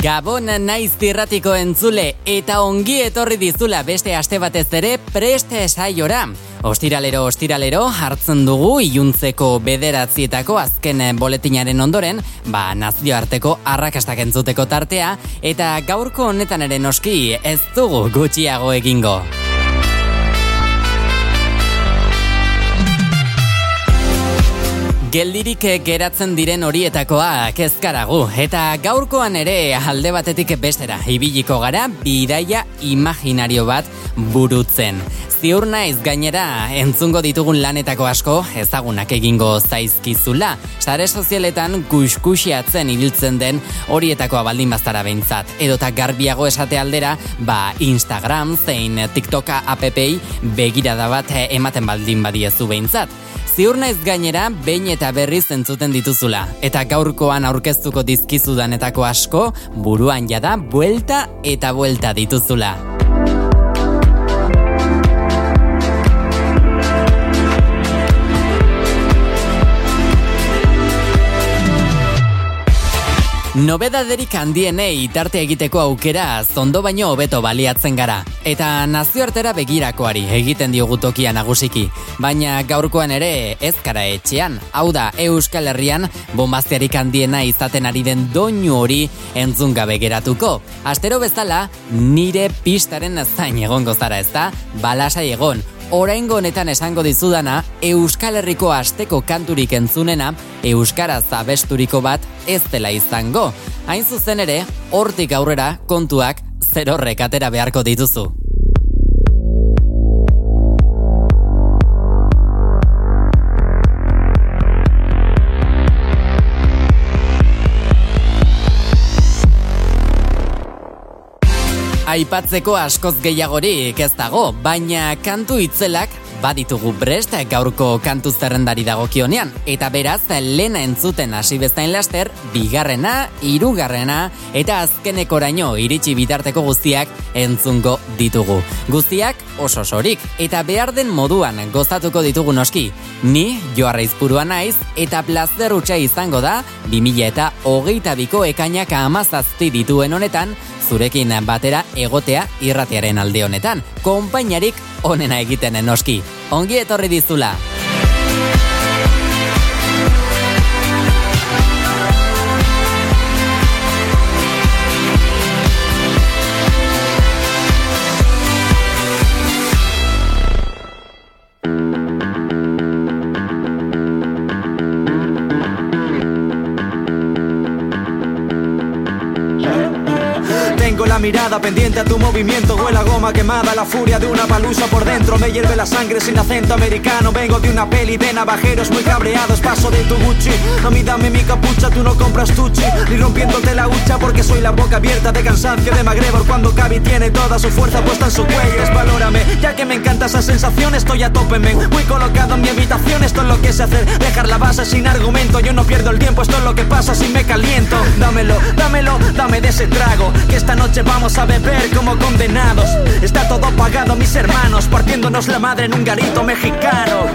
Gabon naiz tirratiko entzule eta ongi etorri dizula beste aste batez ere preste saiora. Ostiralero ostiralero hartzen dugu iluntzeko bederatzietako azken boletinaren ondoren, ba nazioarteko arrakastak entzuteko tartea eta gaurko honetan ere noski ez dugu gutxiago egingo. Geldirik geratzen diren horietakoa kezkaragu eta gaurkoan ere alde batetik bestera ibiliko gara bidaia imaginario bat burutzen. Ziur naiz gainera entzungo ditugun lanetako asko ezagunak egingo zaizkizula. Sare sozialetan kuskusiatzen ibiltzen den horietako baldin baztara behintzat. Edota garbiago esate aldera, ba Instagram zein TikToka appei begirada bat ematen baldin badiezu behintzat. Ziur naiz gainera, behin eta berriz entzuten dituzula. Eta gaurkoan aurkeztuko dizkizudanetako asko, buruan jada, buelta eta buelta dituzula. Nobedaderik handienei tarte egiteko aukera zondo baino hobeto baliatzen gara. Eta nazioartera begirakoari egiten diogu tokia nagusiki. Baina gaurkoan ere ez kara etxean. Hau da, Euskal Herrian bombaztearik handiena izaten ari den doinu hori entzun gabe geratuko. Astero bezala, nire pistaren zain egongo zara ez da, balasai egon, oraingo honetan esango dizudana Euskal Herriko asteko kanturik entzunena euskara zabesturiko bat ez dela izango. Hain zuzen ere, hortik aurrera kontuak zerorrek atera beharko dituzu. Aipatzeko askoz gehiagorik ez dago, baina kantu itzelak baditugu brest gaurko kantu zerrendari dagokionean eta beraz lena entzuten hasi bezain laster bigarrena, hirugarrena eta azkenekoraino iritsi bitarteko guztiak entzungo ditugu. Guztiak oso sorik eta behar den moduan gozatuko ditugu noski. Ni Joarra Izpurua naiz eta plazer utxa izango da 2000 eta hogeita biko ekainak amazazti dituen honetan zurekin batera egotea irratiaren alde honetan. Konpainarik onena egiten noski. Ongi etorri dizula. mirar pendiente a tu movimiento. Huele a goma quemada, la furia de una palusa por dentro. Me hierve la sangre sin acento americano. Vengo de una peli de navajeros muy cabreados. Paso de tu Gucci, a mí dame mi capucha Tú no compras tuchi, ni rompiéndote la hucha Porque soy la boca abierta de cansancio de MacGregor. Cuando Cavi tiene toda su fuerza puesta en su cuello Valórame, ya que me encanta esa sensación Estoy a tope, men, muy colocado en mi habitación Esto es lo que sé hacer, dejar la base sin argumento Yo no pierdo el tiempo, esto es lo que pasa si me caliento. Dámelo, dámelo, dame de ese trago Que esta noche vamos a a beber como condenados. Está todo pagado, mis hermanos, partiéndonos la madre en un garito mexicano.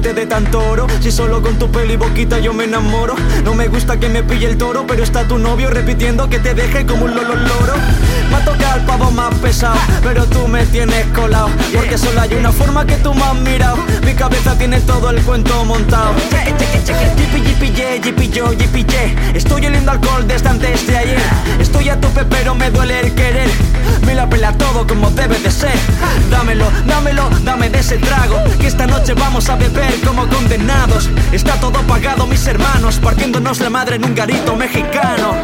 De tanto oro. Si solo con tu pelo y boquita yo me enamoro. No me gusta que me pille el toro, pero está tu novio repitiendo que te deje como un lolo loro. Me ha tocado el pavo más pesado, pero tú me tienes colado. Porque solo hay una forma que tú me has mirado. Mi cabeza tiene todo el cuento montado. Yeah, yippee, yo, yeah. Estoy oliendo alcohol desde antes de ayer. Estoy a tope, pero me duele el querer. Me la pela todo como debe de ser. Dámelo, dámelo, dame de ese trago. Que esta noche vamos a beber como condenados. Está todo pagado, mis hermanos, partiéndonos la madre en un garito mexicano.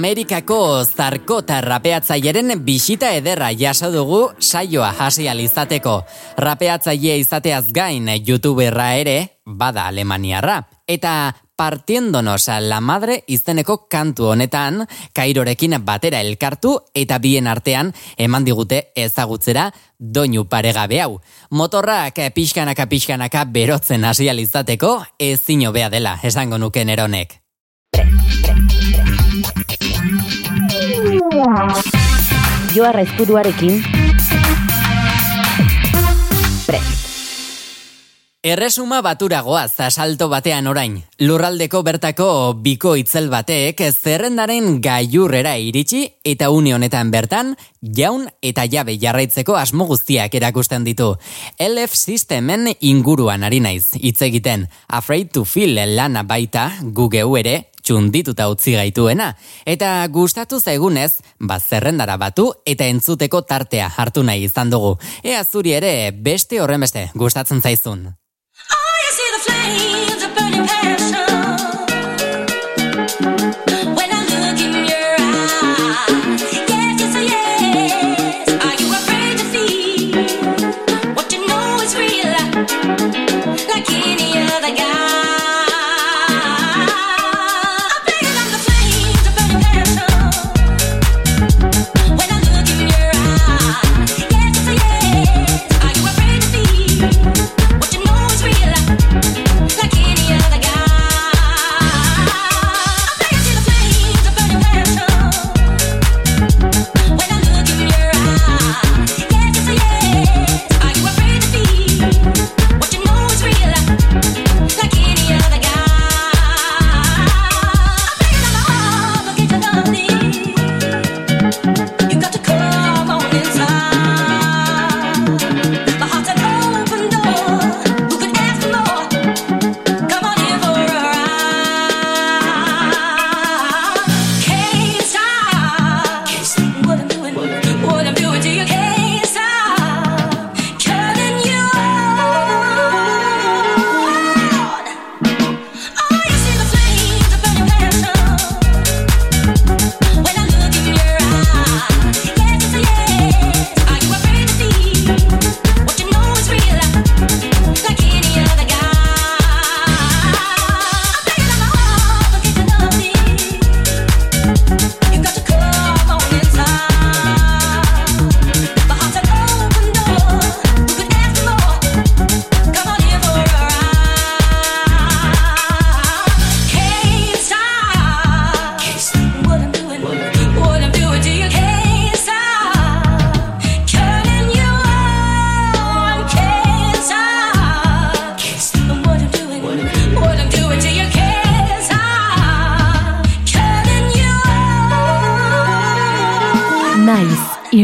Amerikako zarkota rapeatzaileren bisita ederra jaso dugu saioa hasi alizateko. Rapeatzaile izateaz gain youtuberra ere, bada alemaniarra. Eta partiendonos la madre izeneko kantu honetan, kairorekin batera elkartu eta bien artean eman digute ezagutzera doinu paregabe hau. Motorrak pixkanaka pixkanaka berotzen hasi alizateko ezin bea dela esango nuken eronek. Joa raizpuruarekin Erresuma baturagoaz asalto batean orain. Lurraldeko bertako biko itzel batek zerrendaren gaiurrera iritsi eta une honetan bertan jaun eta jabe jarraitzeko asmo guztiak erakusten ditu. LF Systemen inguruan ari naiz hitz egiten. Afraid to feel lana baita gugeu ere txundituta utzi gaituena. Eta gustatu zaigunez, bat zerrendara batu eta entzuteko tartea hartu nahi izan dugu. Ea zuri ere beste horren beste gustatzen zaizun.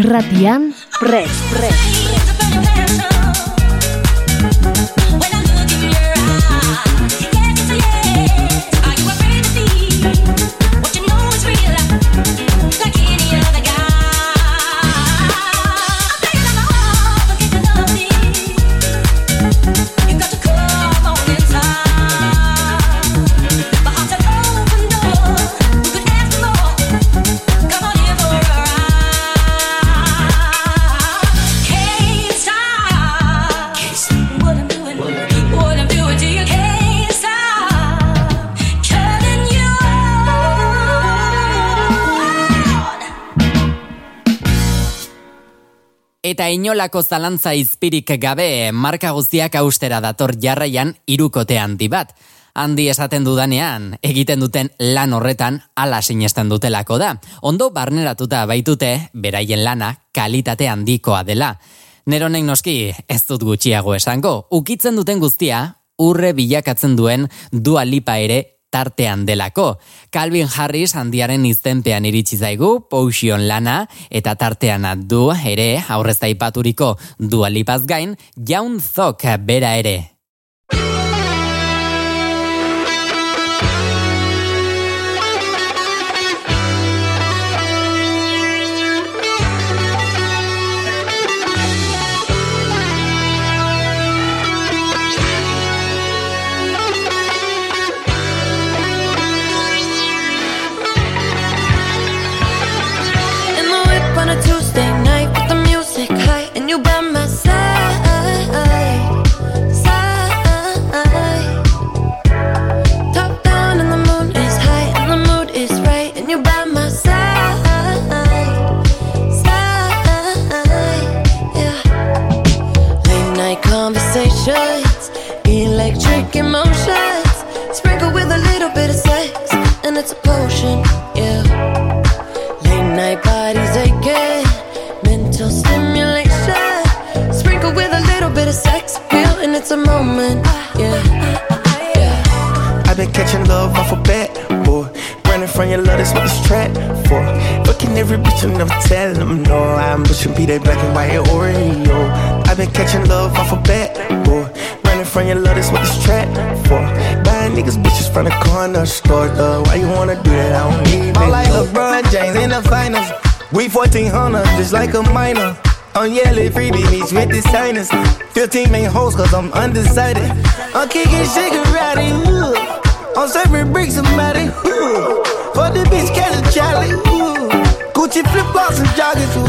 Irratian prest, prest. Eta inolako zalantza izpirik gabe marka guztiak austera dator jarraian irukote handi bat. Handi esaten dudanean, egiten duten lan horretan ala sinesten dutelako da. Ondo barneratuta baitute, beraien lana kalitate handikoa dela. Neronek noski ez dut gutxiago esango, ukitzen duten guztia, urre bilakatzen duen dualipa ere tartean delako. Calvin Harris handiaren iztenpean iritsi zaigu, Potion lana, eta tartean du ere, aurrez aipaturiko dualipaz gain, jaun zok bera ere. ocean, yeah. Late night bodies aching, mental stimulation, sprinkled with a little bit of sex appeal, and it's a moment, yeah. yeah. I've been catching love off a bat, boy. Running from your love, that's what it's trapped for. Looking every bitch and never tell them no. I'm pushing be that black and white Oreo. I've been catching love off a bat, boy. Running from your love, that's what it's trapped for. Buying niggas bitches from the corner store, Though Why you wanna do that? I don't need it. I like LeBron James in the finals. We 1400, just like a minor. I'm yelling freebie meets with the signers. 15 main hoes, cause I'm undecided. I'm kicking cigarette, ooh. I'm serving bricks, somebody, ooh. For the bitch, catch a Charlie, ooh. Gucci flip flops and joggers, ooh.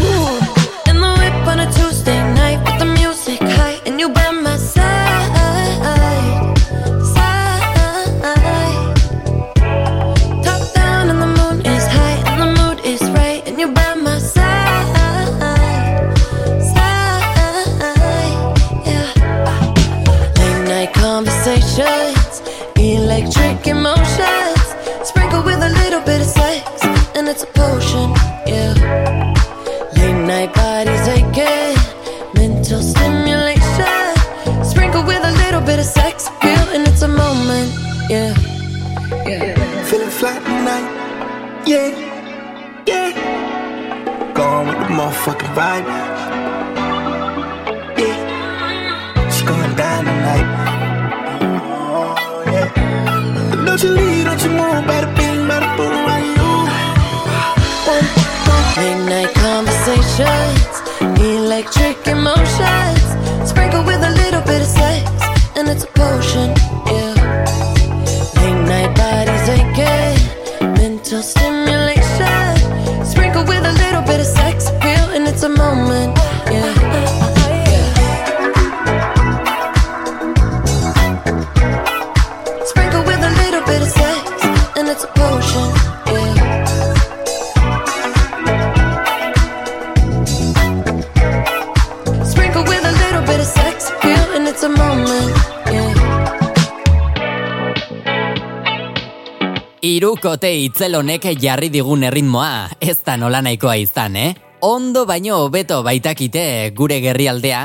Irukote itzelonek jarri digun erritmoa, ez da nola nahikoa izan, eh? ondo baino hobeto baitakite gure gerrialdea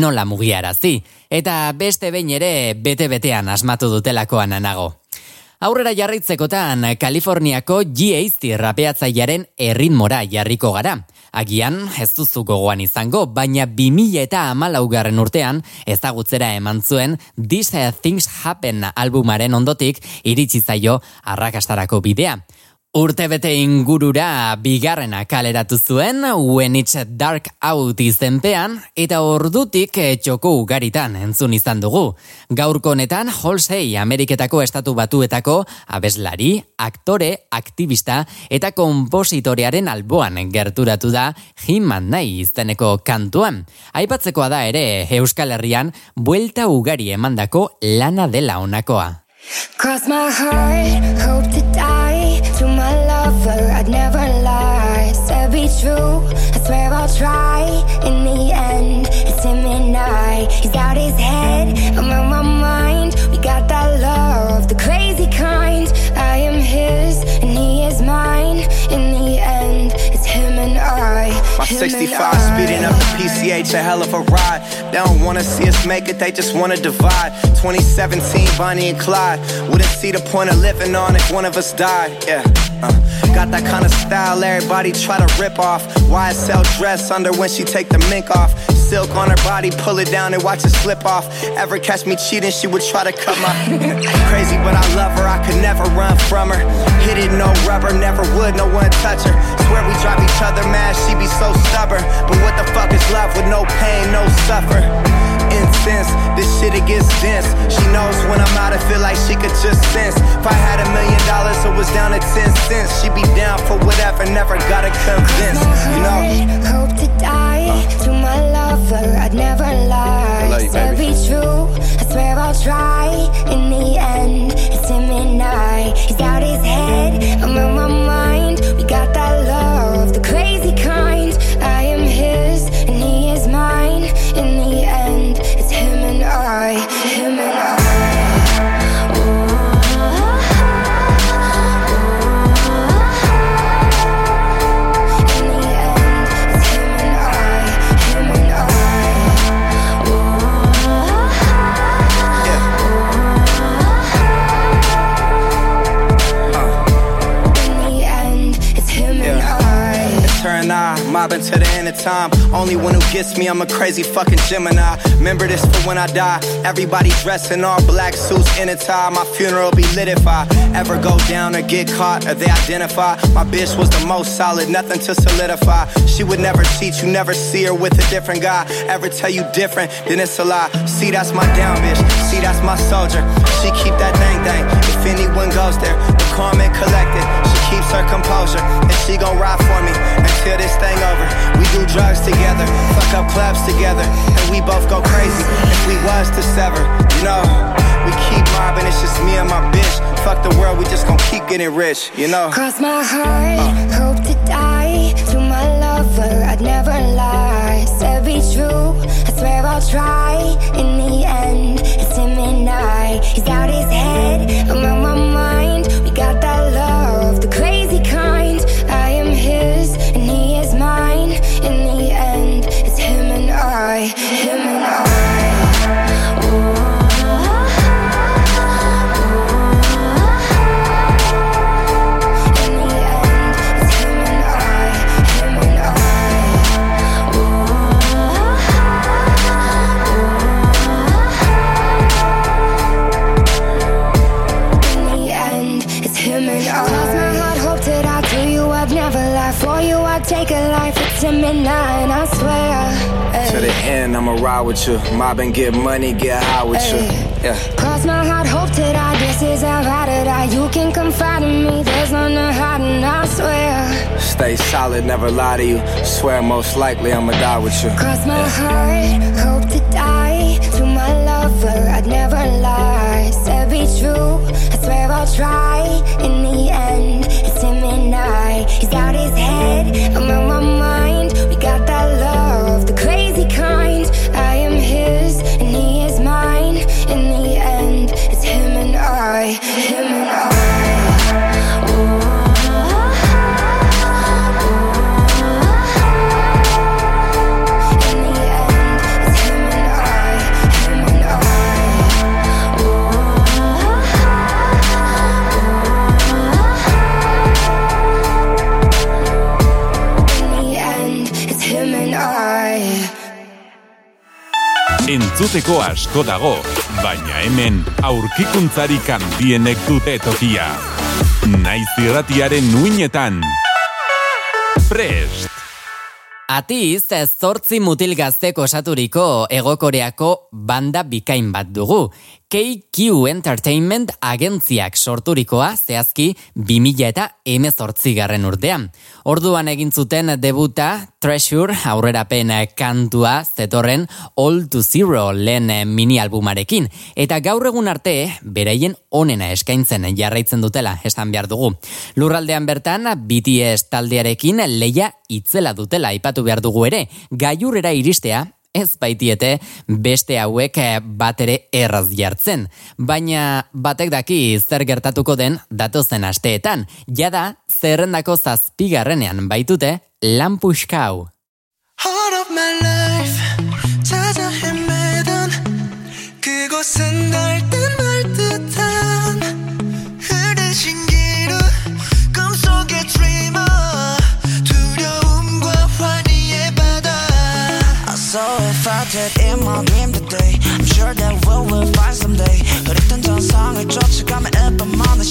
nola mugiarazi, eta beste behin ere bete-betean asmatu dutelakoan anago. Aurrera jarritzekotan, Kaliforniako G.A.C. rapeatzaiaren erritmora jarriko gara. Agian, ez duzu gogoan izango, baina 2000 eta amalaugarren urtean ezagutzera eman zuen This Things Happen albumaren ondotik iritsi zaio arrakastarako bidea. Urte bete ingurura bigarrena kaleratu zuen When It's Dark Out izenpean eta ordutik eh, txoko ugaritan entzun izan dugu. Gaurko honetan Holsey Ameriketako estatu batuetako abeslari, aktore, aktivista eta kompositorearen alboan gerturatu da Himan nahi izeneko kantuan. Aipatzekoa da ere Euskal Herrian buelta ugari emandako lana dela onakoa. Cross my heart, hope to die to my lover. I'd never lie. Seven be true. I swear I'll try. In the end, it's him and I. He's out his head, I'm on my mind. We got that love, the crazy 65 and speeding up the PCH, a hell of a ride. They don't wanna see us make it, they just wanna divide. 2017, Bonnie and Clyde. Wouldn't see the point of living on if one of us died. Yeah. Uh, got that kind of style everybody try to rip off. YSL dress under when she take the mink off. Silk on her body, pull it down and watch it slip off. Ever catch me cheating, she would try to cut my. Crazy, but I love her, I could never run from her. Hit it, no rubber, never would, no one touch her. Swear we drive each other mad, she be so stubborn. But what the fuck is love with no pain, no suffer? Incense, this shit it gets dense. She knows when I'm out, I feel like she could just sense. If I had a million dollars, it was down to 10 cents. She'd be down for whatever, never gotta convince. You know? Hope to die to my lover. I'd never lie. Said baby. be true. I swear I'll try. In the end, it's him and I. He's out his head. I'm on my mind. We got that mobbing to the end of time. Only one who gets me, I'm a crazy fucking Gemini. Remember this for when I die. Everybody dressed in all black suits in a tie. My funeral be lit if I ever go down or get caught or they identify. My bitch was the most solid, nothing to solidify. She would never cheat, you never see her with a different guy. Ever tell you different, then it's a lie. See, that's my down bitch. See, that's my soldier. She keep that thing thing. If anyone goes there, the and collected. Keeps her composure, and she gon' ride for me until this thing over. We do drugs together, fuck up clubs together, and we both go crazy if we was to sever. You know, we keep mobbing, it's just me and my bitch. Fuck the world, we just gon' keep getting rich. You know. Cross my heart, hope to die. To my lover, I'd never lie. Said be true, I swear I'll try. In the end, it's him and I. He's out his head, I'm on my mind. We got that ride with you. Mob and get money, get high with you. Yeah. Cross my heart, hope to die. This is how I to die. You can confide in me. There's none to hide, and I swear. Stay solid, never lie to you. Swear most likely I'ma die with you. Cross my heart, hope to die. To my lover, I'd never lie. Said be true, I swear I'll try. Entzuteko asko dago, baina hemen aurkikuntzarik handienek dute tokia. Naiz irratiaren nuinetan. Prest! Atiz, zortzi mutil gazteko osaturiko egokoreako banda bikain bat dugu. KQ Entertainment agentziak sorturikoa zehazki 2000 eta emezortzi garren urtean. Orduan egin zuten debuta Treasure aurrerapen kantua zetorren All to Zero lehen mini albumarekin. Eta gaur egun arte bereien onena eskaintzen jarraitzen dutela esan behar dugu. Lurraldean bertan BTS taldearekin leia itzela dutela aipatu behar dugu ere. Gaiurrera iristea ez baitiete beste hauek eh, bat ere erraz jartzen. Baina batek daki zer gertatuko den datozen asteetan, jada zerrendako zazpigarrenean baitute lan puxka hau.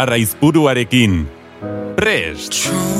barra izpuruarekin. Prest!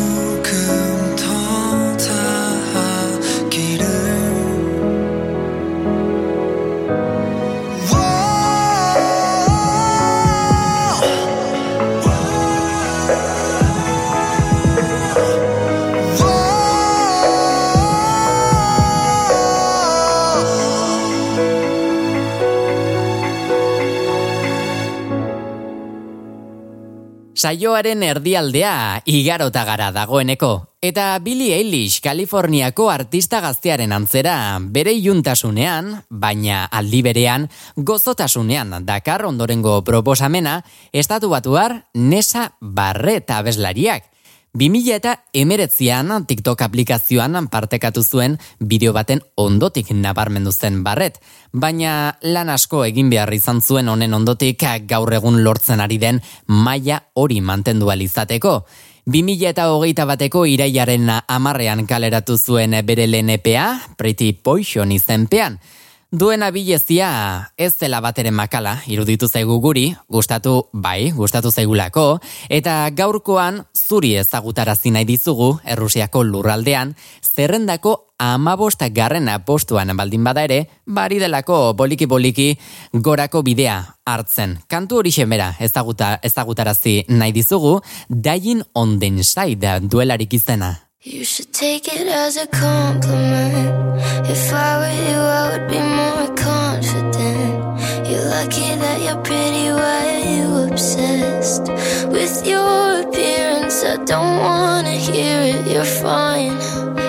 Saioaren erdialdea igarota gara dagoeneko, eta Billie Eilish Kaliforniako artista gaztearen antzera bere iuntasunean, baina aldi berean, gozotasunean dakar ondorengo proposamena, estatu batuar Nesa Barret abeslariak 2000 eta emeretzian TikTok aplikazioan partekatu zuen bideo baten ondotik nabarmendu zen barret, baina lan asko egin behar izan zuen honen ondotik gaur egun lortzen ari den maila hori mantendu alizateko. 2000 eta hogeita bateko iraiaren amarrean kaleratu zuen bere LNPA, Pretty Poison izenpean, Duena bilezia ez dela bateren makala, iruditu zaigu guri, gustatu bai, gustatu zaigulako, eta gaurkoan zuri ezagutarazi nahi dizugu Errusiako lurraldean, zerrendako amabosta garrena postuan baldin bada ere, bari delako boliki-boliki gorako bidea hartzen. Kantu hori xemera ezaguta, ezagutarazi nahi dizugu, dain on den duelarik izena. You should take it as a compliment. If I were you, I would be more confident. You're lucky that you're pretty, why are you obsessed with your appearance? I don't wanna hear it, you're fine.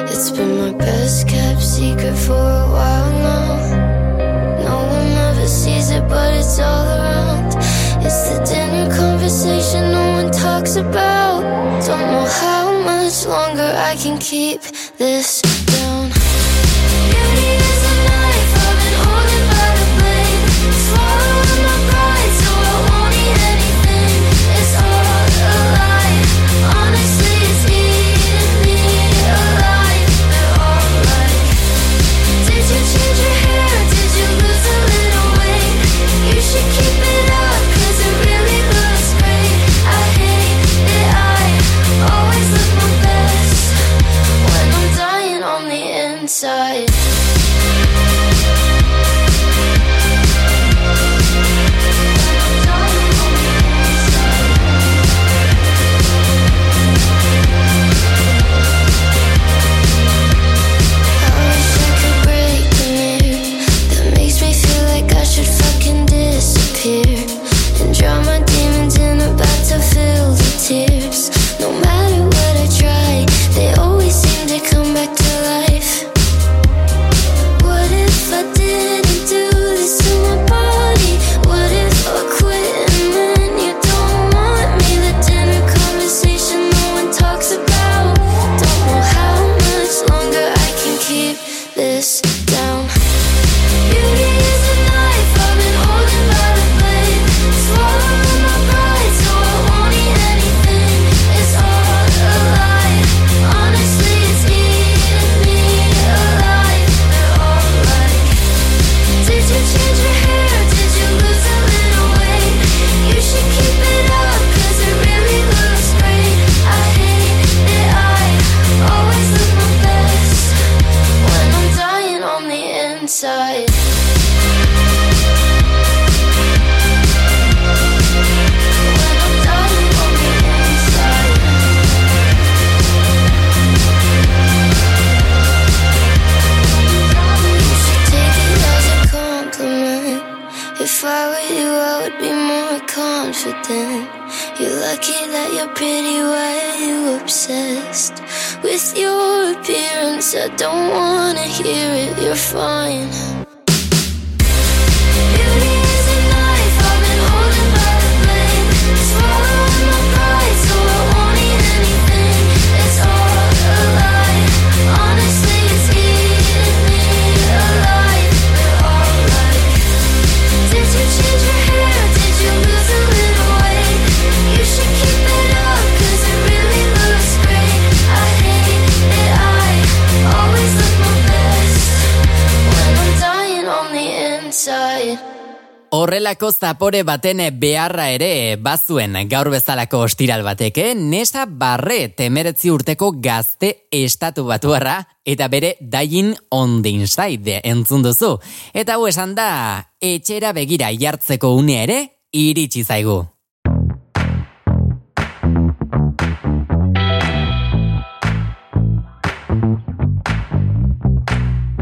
It's been my best kept secret for a while now. No one ever sees it, but it's all around. Conversation no one talks about. Don't know how much longer I can keep this down. Inside. Horrelako zapore baten beharra ere bazuen gaur bezalako ostiral bateke, nesa barre temeretzi urteko gazte estatu batuarra eta bere dain on the inside entzun duzu. Eta hau esan da, etxera begira jartzeko une ere iritsi zaigu.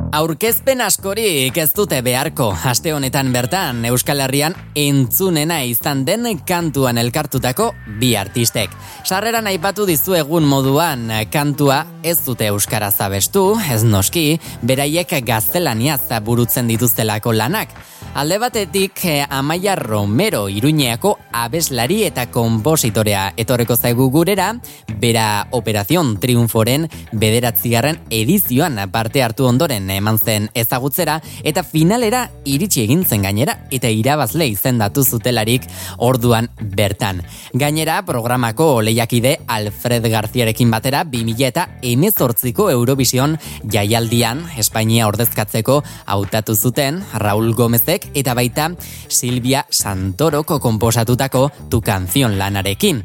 Aurkezpen askorik ez dute beharko, aste honetan bertan Euskal Herrian entzunena izan den kantuan elkartutako bi artistek. Sarreran aipatu dizu egun moduan kantua ez dute Euskara zabestu, ez noski, beraiek gaztelania burutzen dituztelako lanak. Alde batetik, eh, Amaia Romero iruñeako abeslari eta kompositorea etorreko zaigu gurera, bera Operazion Triunforen bederatzigarren edizioan parte hartu ondoren eman zen ezagutzera, eta finalera iritsi egin zen gainera, eta irabazle izendatu zutelarik orduan bertan. Gainera, programako lehiakide Alfred Garziarekin batera 2000 eta emezortziko Eurovision jaialdian Espainia ordezkatzeko hautatu zuten Raul Gomezek eta baita Silvia Santoroko komposatutako tu kanzion lanarekin.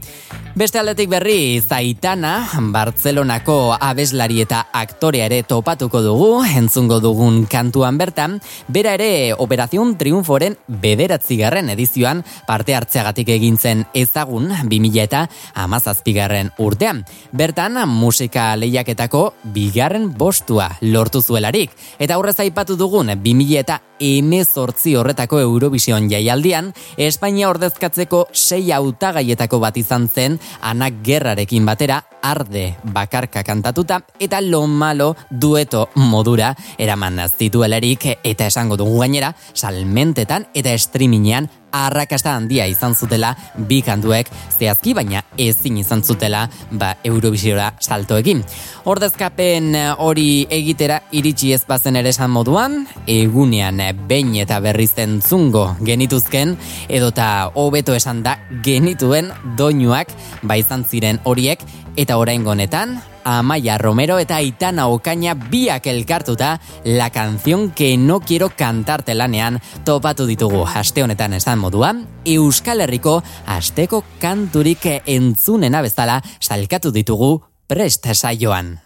Beste aldetik berri, Zaitana, Bartzelonako abeslari eta aktorea ere topatuko dugu, entzungo dugun kantuan bertan, bera ere Operazion Triunforen bederatzigarren edizioan parte hartzeagatik egintzen ezagun 2000 eta amazazpigarren urtean. Bertan, musika lehiaketako bigarren bostua lortu zuelarik. Eta aurrez aipatu dugun 2000 eta emezortzi horretako Eurovision jaialdian, Espainia ordezkatzeko sei hautagaietako bat izan zen anak gerrarekin batera arde bakarka kantatuta eta lo malo dueto modura eraman zituelerik eta esango dugu gainera salmentetan eta streamingean arrakasta handia izan zutela bi kanduek zehazki baina ezin izan zutela ba Eurovisiora saltoekin. Ordezkapen hori egitera iritsi ez bazen ere esan moduan, egunean behin eta berrizten zungo genituzken edota hobeto esan da genituen doinuak ba izan ziren horiek eta oraingo honetan Amaya Romero eta Aitana Ocaña biak elkartuta la canción que no quiero cantarte lanean topatu ditugu aste honetan esan moduan Euskal Herriko asteko kanturik entzunena bezala salkatu ditugu prest saioan.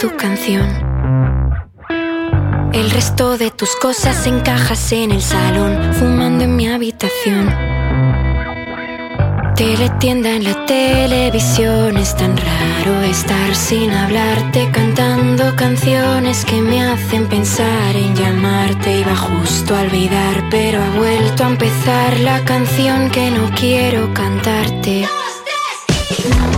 Tu canción. El resto de tus cosas encajas en el salón, fumando en mi habitación. Teletienda en la televisión, es tan raro estar sin hablarte, cantando canciones que me hacen pensar en llamarte. Iba justo a olvidar, pero ha vuelto a empezar la canción que no quiero cantarte. sofá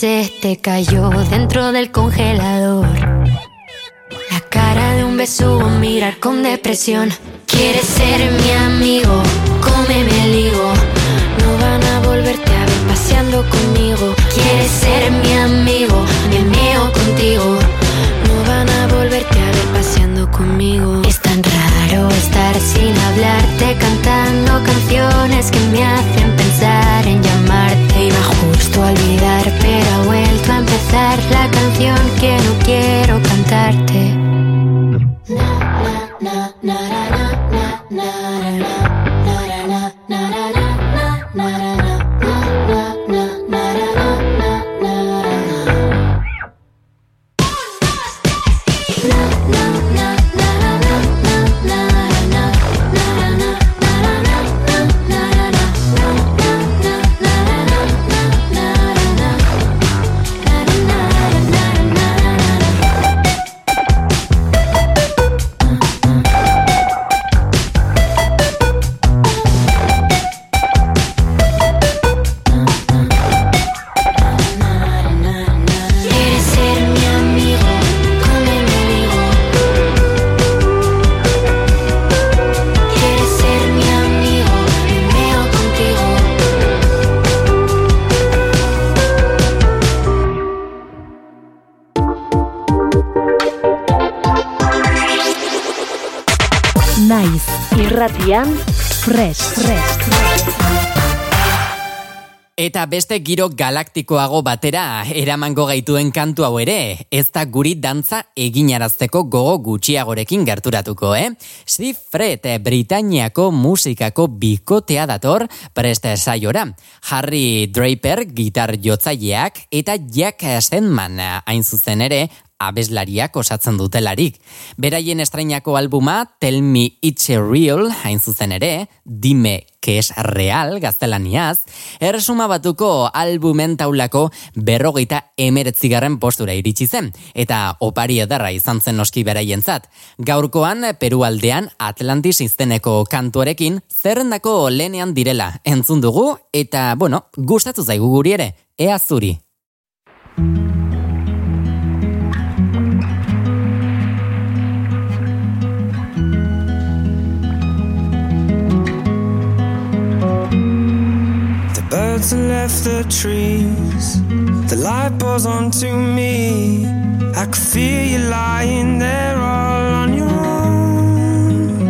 se te cayó dentro del congelador. La cara de un besugo, mirar con depresión. Quieres ser mi amigo, cómeme el higo. No van a volverte a ver paseando conmigo. Quieres ser mi amigo, me meo contigo. No van a volverte a ver paseando conmigo. Es tan raro estar sin hablarte, cantando canciones que me hacen pensar en llamarte. Iba justo a olvidar, pero ha vuelto a empezar la canción que no quiero cantarte. Na, na, na, Irratian, fresh, fresh. Eta beste giro galaktikoago batera eramango gaituen kantu hau ere, ez da guri dantza eginarazteko gogo gutxiagorekin gerturatuko, eh? Si Fred, Britaniako musikako bikotea dator preste saiora. Harry Draper, gitar jotzaileak, eta Jack Sandman, hain zuzen ere, abeslariak osatzen dutelarik. Beraien estrainako albuma Tell Me It's Real, hain zuzen ere, Dime que es real gaztelaniaz, erresuma batuko albumen taulako berrogeita emeretzigarren postura iritsi zen, eta opari edarra izan zen noski beraientzat. Gaurkoan, Peru aldean Atlantis izteneko kantuarekin, zerrendako lenean direla entzun dugu, eta, bueno, gustatu zaigu guri ere, ea zuri. Birds have left the trees. The light pours onto me. I could feel you lying there all on your own.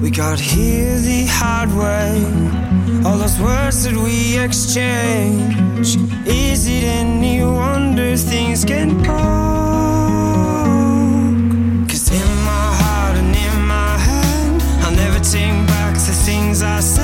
We got here the hard way. All those words that we exchange. Is it any wonder things can go? Cause in my heart and in my hand, I'll never take back the things I said.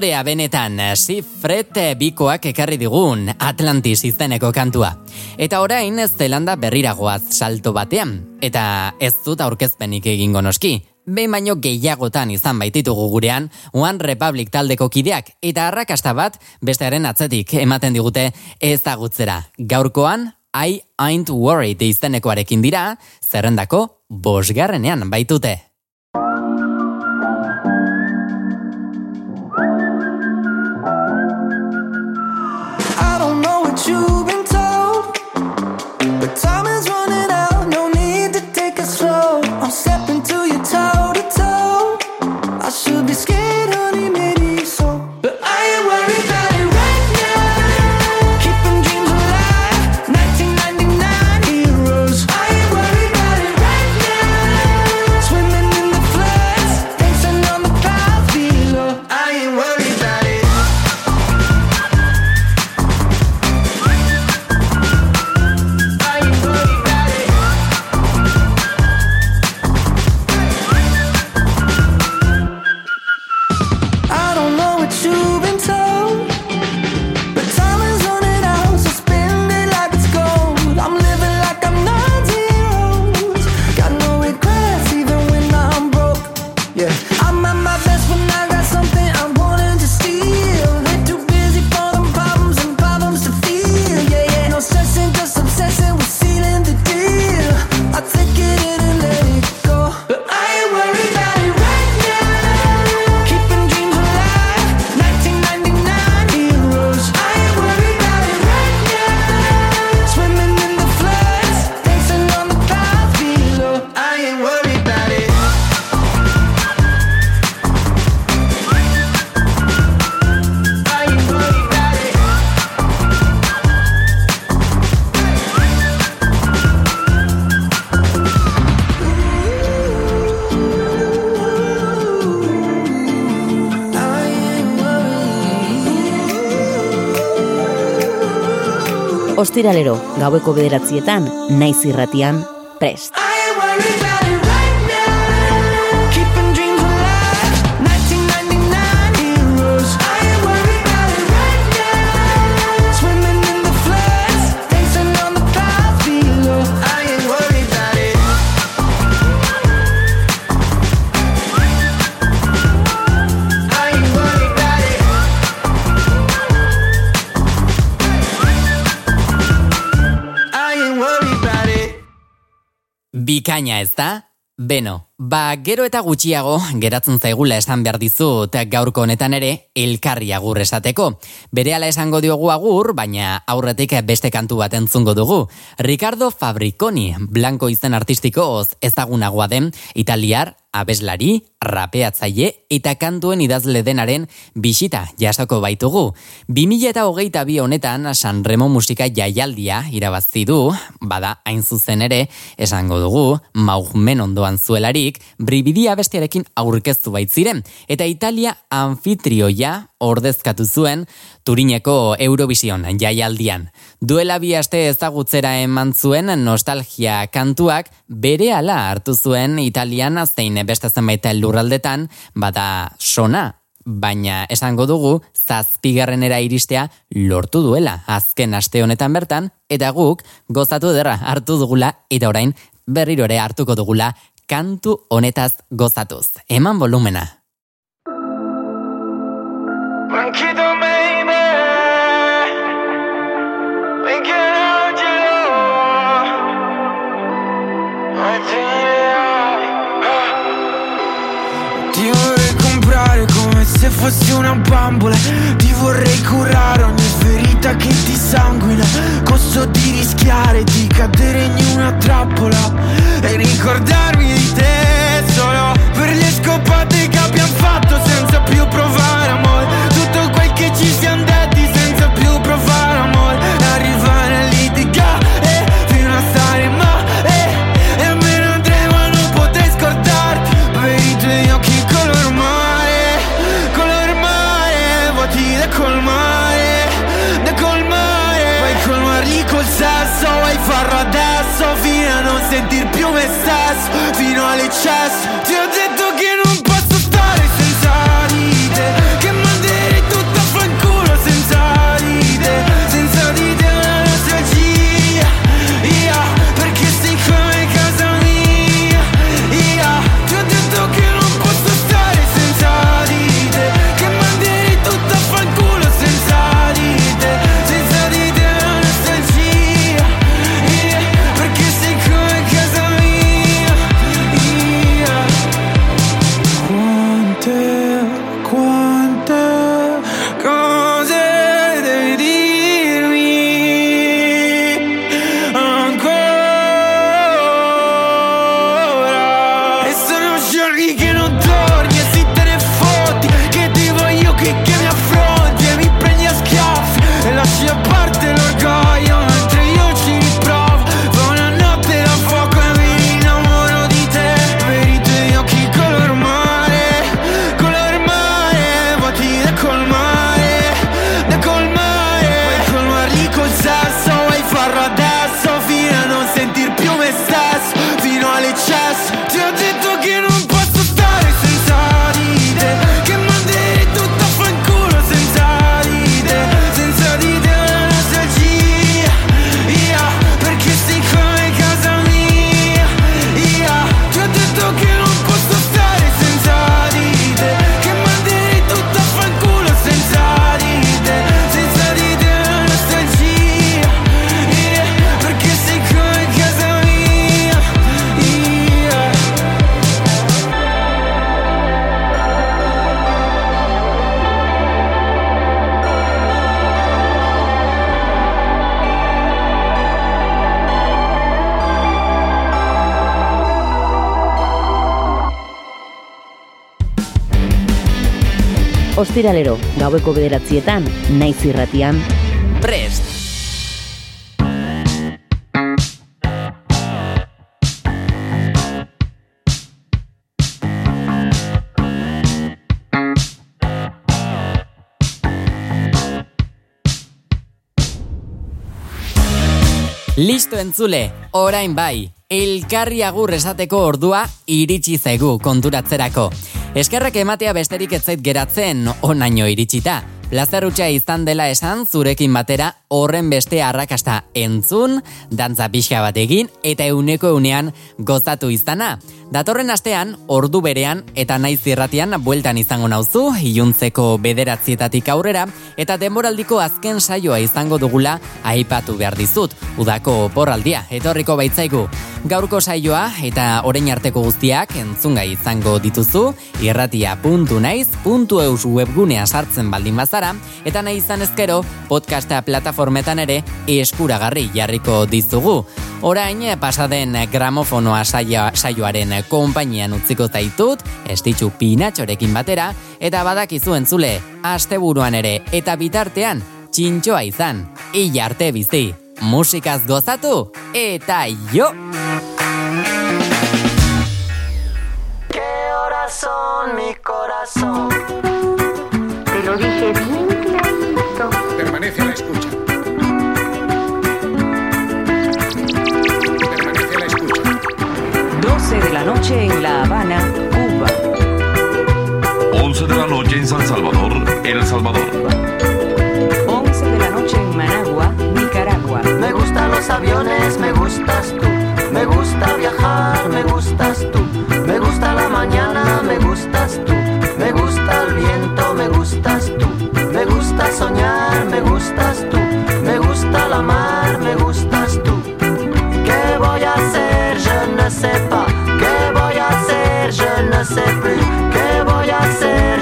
Dotorea benetan, si Fred bikoak ekarri digun Atlantis izeneko kantua. Eta orain Zelanda berriragoaz salto batean. Eta ez dut aurkezpenik egingo noski. Behin baino gehiagotan izan baititugu gurean, One Republic taldeko kideak eta arrakasta bat bestearen atzetik ematen digute ezagutzera. Gaurkoan, I ain't worried izenekoarekin dira, zerrendako bosgarrenean baitute. But time ostiralero, gaueko bederatzietan, naiz irratian, prest. Bikaina ez da? Beno, ba gero eta gutxiago geratzen zaigula esan behar dizut gaurko honetan ere elkarri agur esateko. Berehala esango diogu agur, baina aurretik beste kantu bat entzungo dugu. Ricardo Fabriconi, blanco izen artistiko ezagunagoa den, italiar abeslari, rapeatzaile eta kantuen idazle denaren bisita jasoko baitugu. 2008 bi honetan Sanremo musika jaialdia irabazi du, bada hain zuzen ere, esango dugu, maugmen ondoan zuelarik, bribidia bestiarekin aurkeztu baitziren, eta Italia anfitrioia ordezkatu zuen Turineko Eurovision jaialdian. Duela bi aste ezagutzera eman zuen nostalgia kantuak bere ala hartu zuen Italian zein beste zenbait lurraldetan bada sona baina esango dugu zazpigarrenera iristea lortu duela azken aste honetan bertan eta guk gozatu derra hartu dugula eta orain berriro ere hartuko dugula kantu honetaz gozatuz. Eman volumena! Ah. se fossi una bambola. Ti vorrei curare ogni ferita che ti sanguina. Costo di rischiare di cadere in una trappola. Ostiralero, gaueko bederatzietan, naiz irratian, Prest! Listo entzule, orain bai, elkarri agur esateko ordua iritsi zaigu konturatzerako. Eskerrak ematea besterik ez zait geratzen onaino iritsita. Plazerrutxa izan dela esan zurekin batera horren beste arrakasta entzun, dantza pixka bat egin eta euneko eunean gozatu izana. Datorren astean, ordu berean eta naiz irratian bueltan izango nauzu, iluntzeko bederatzietatik aurrera, eta denboraldiko azken saioa izango dugula aipatu behar dizut, udako oporraldia, etorriko baitzaigu. Gaurko saioa eta orain arteko guztiak entzungai izango dituzu, irratia.naiz.eus webgunea sartzen baldin bazara, eta nahi izan ezkero podcasta plataformetan ere eskuragarri jarriko dizugu. Orain pasaden gramofonoa saio, saioaren konpainian utziko zaitut, estitxu pinatxorekin batera, eta badakizu entzule, asteburuan ere, eta bitartean, txintxoa izan, illa arte bizi, musikaz gozatu, eta jo! ¿Qué horas mi corazón? 12 de la noche en La Habana, Cuba. 11 de la noche en San Salvador, El Salvador. 11 de la noche en Managua, Nicaragua. Me gustan los aviones, me gustas tú. Me gusta viajar, me gustas tú. Me gusta la mañana, me gustas tú. Me gusta el viento, me gustas tú. Me gusta soñar, me gustas tú. Me gusta la mar,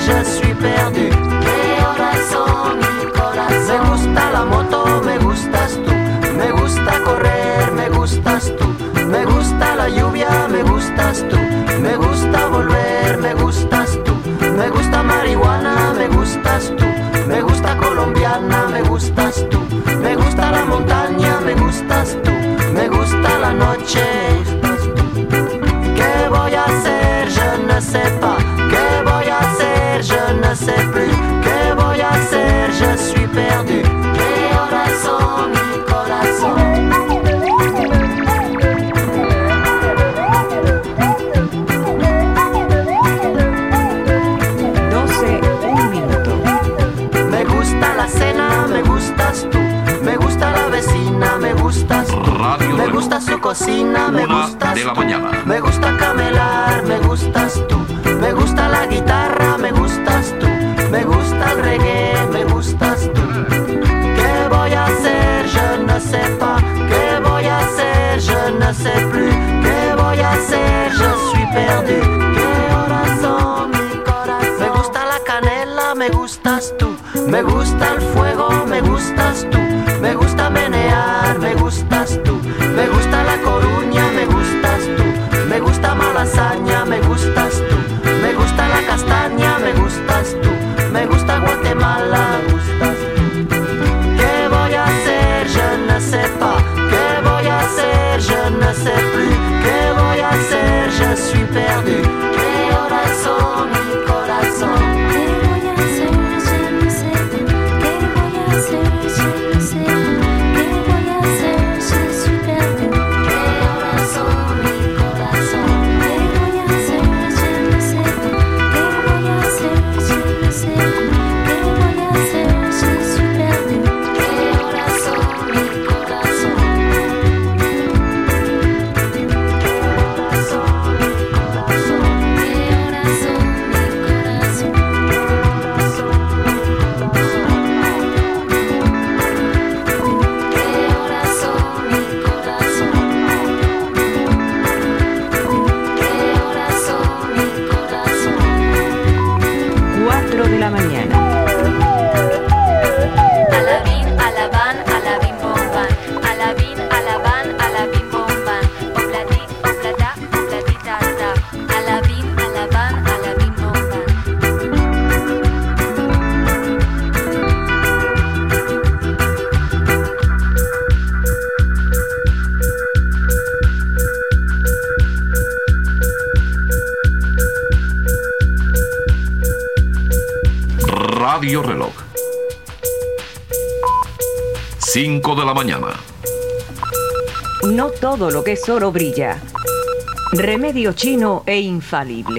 Je suis perdu. ¿Qué horas son, mi corazón? Me gusta la moto, me gustas tú. Me gusta correr, me gustas tú. Me gusta la lluvia, me gustas tú. Me gusta volver, me gustas tú. Me gusta marihuana, me gustas tú. Me gusta colombiana, me gustas tú. Me gusta la montaña, me gustas tú. Me gusta la noche. Cocina, me Una gustas de la tú. mañana. Me gusta camelar, me gustas tú. Me gusta la guitarra, me gustas tú. Me gusta el reggae, me gustas tú. ¿Qué voy a hacer? Je ne sais pas. ¿Qué voy a hacer? Je ne sais plus. ¿Qué voy a hacer? Je suis perdu. ¿Qué horas son, mi corazón? Me gusta la canela, me gustas tú. Me gusta el tesoro brilla. Remedio chino e infalible.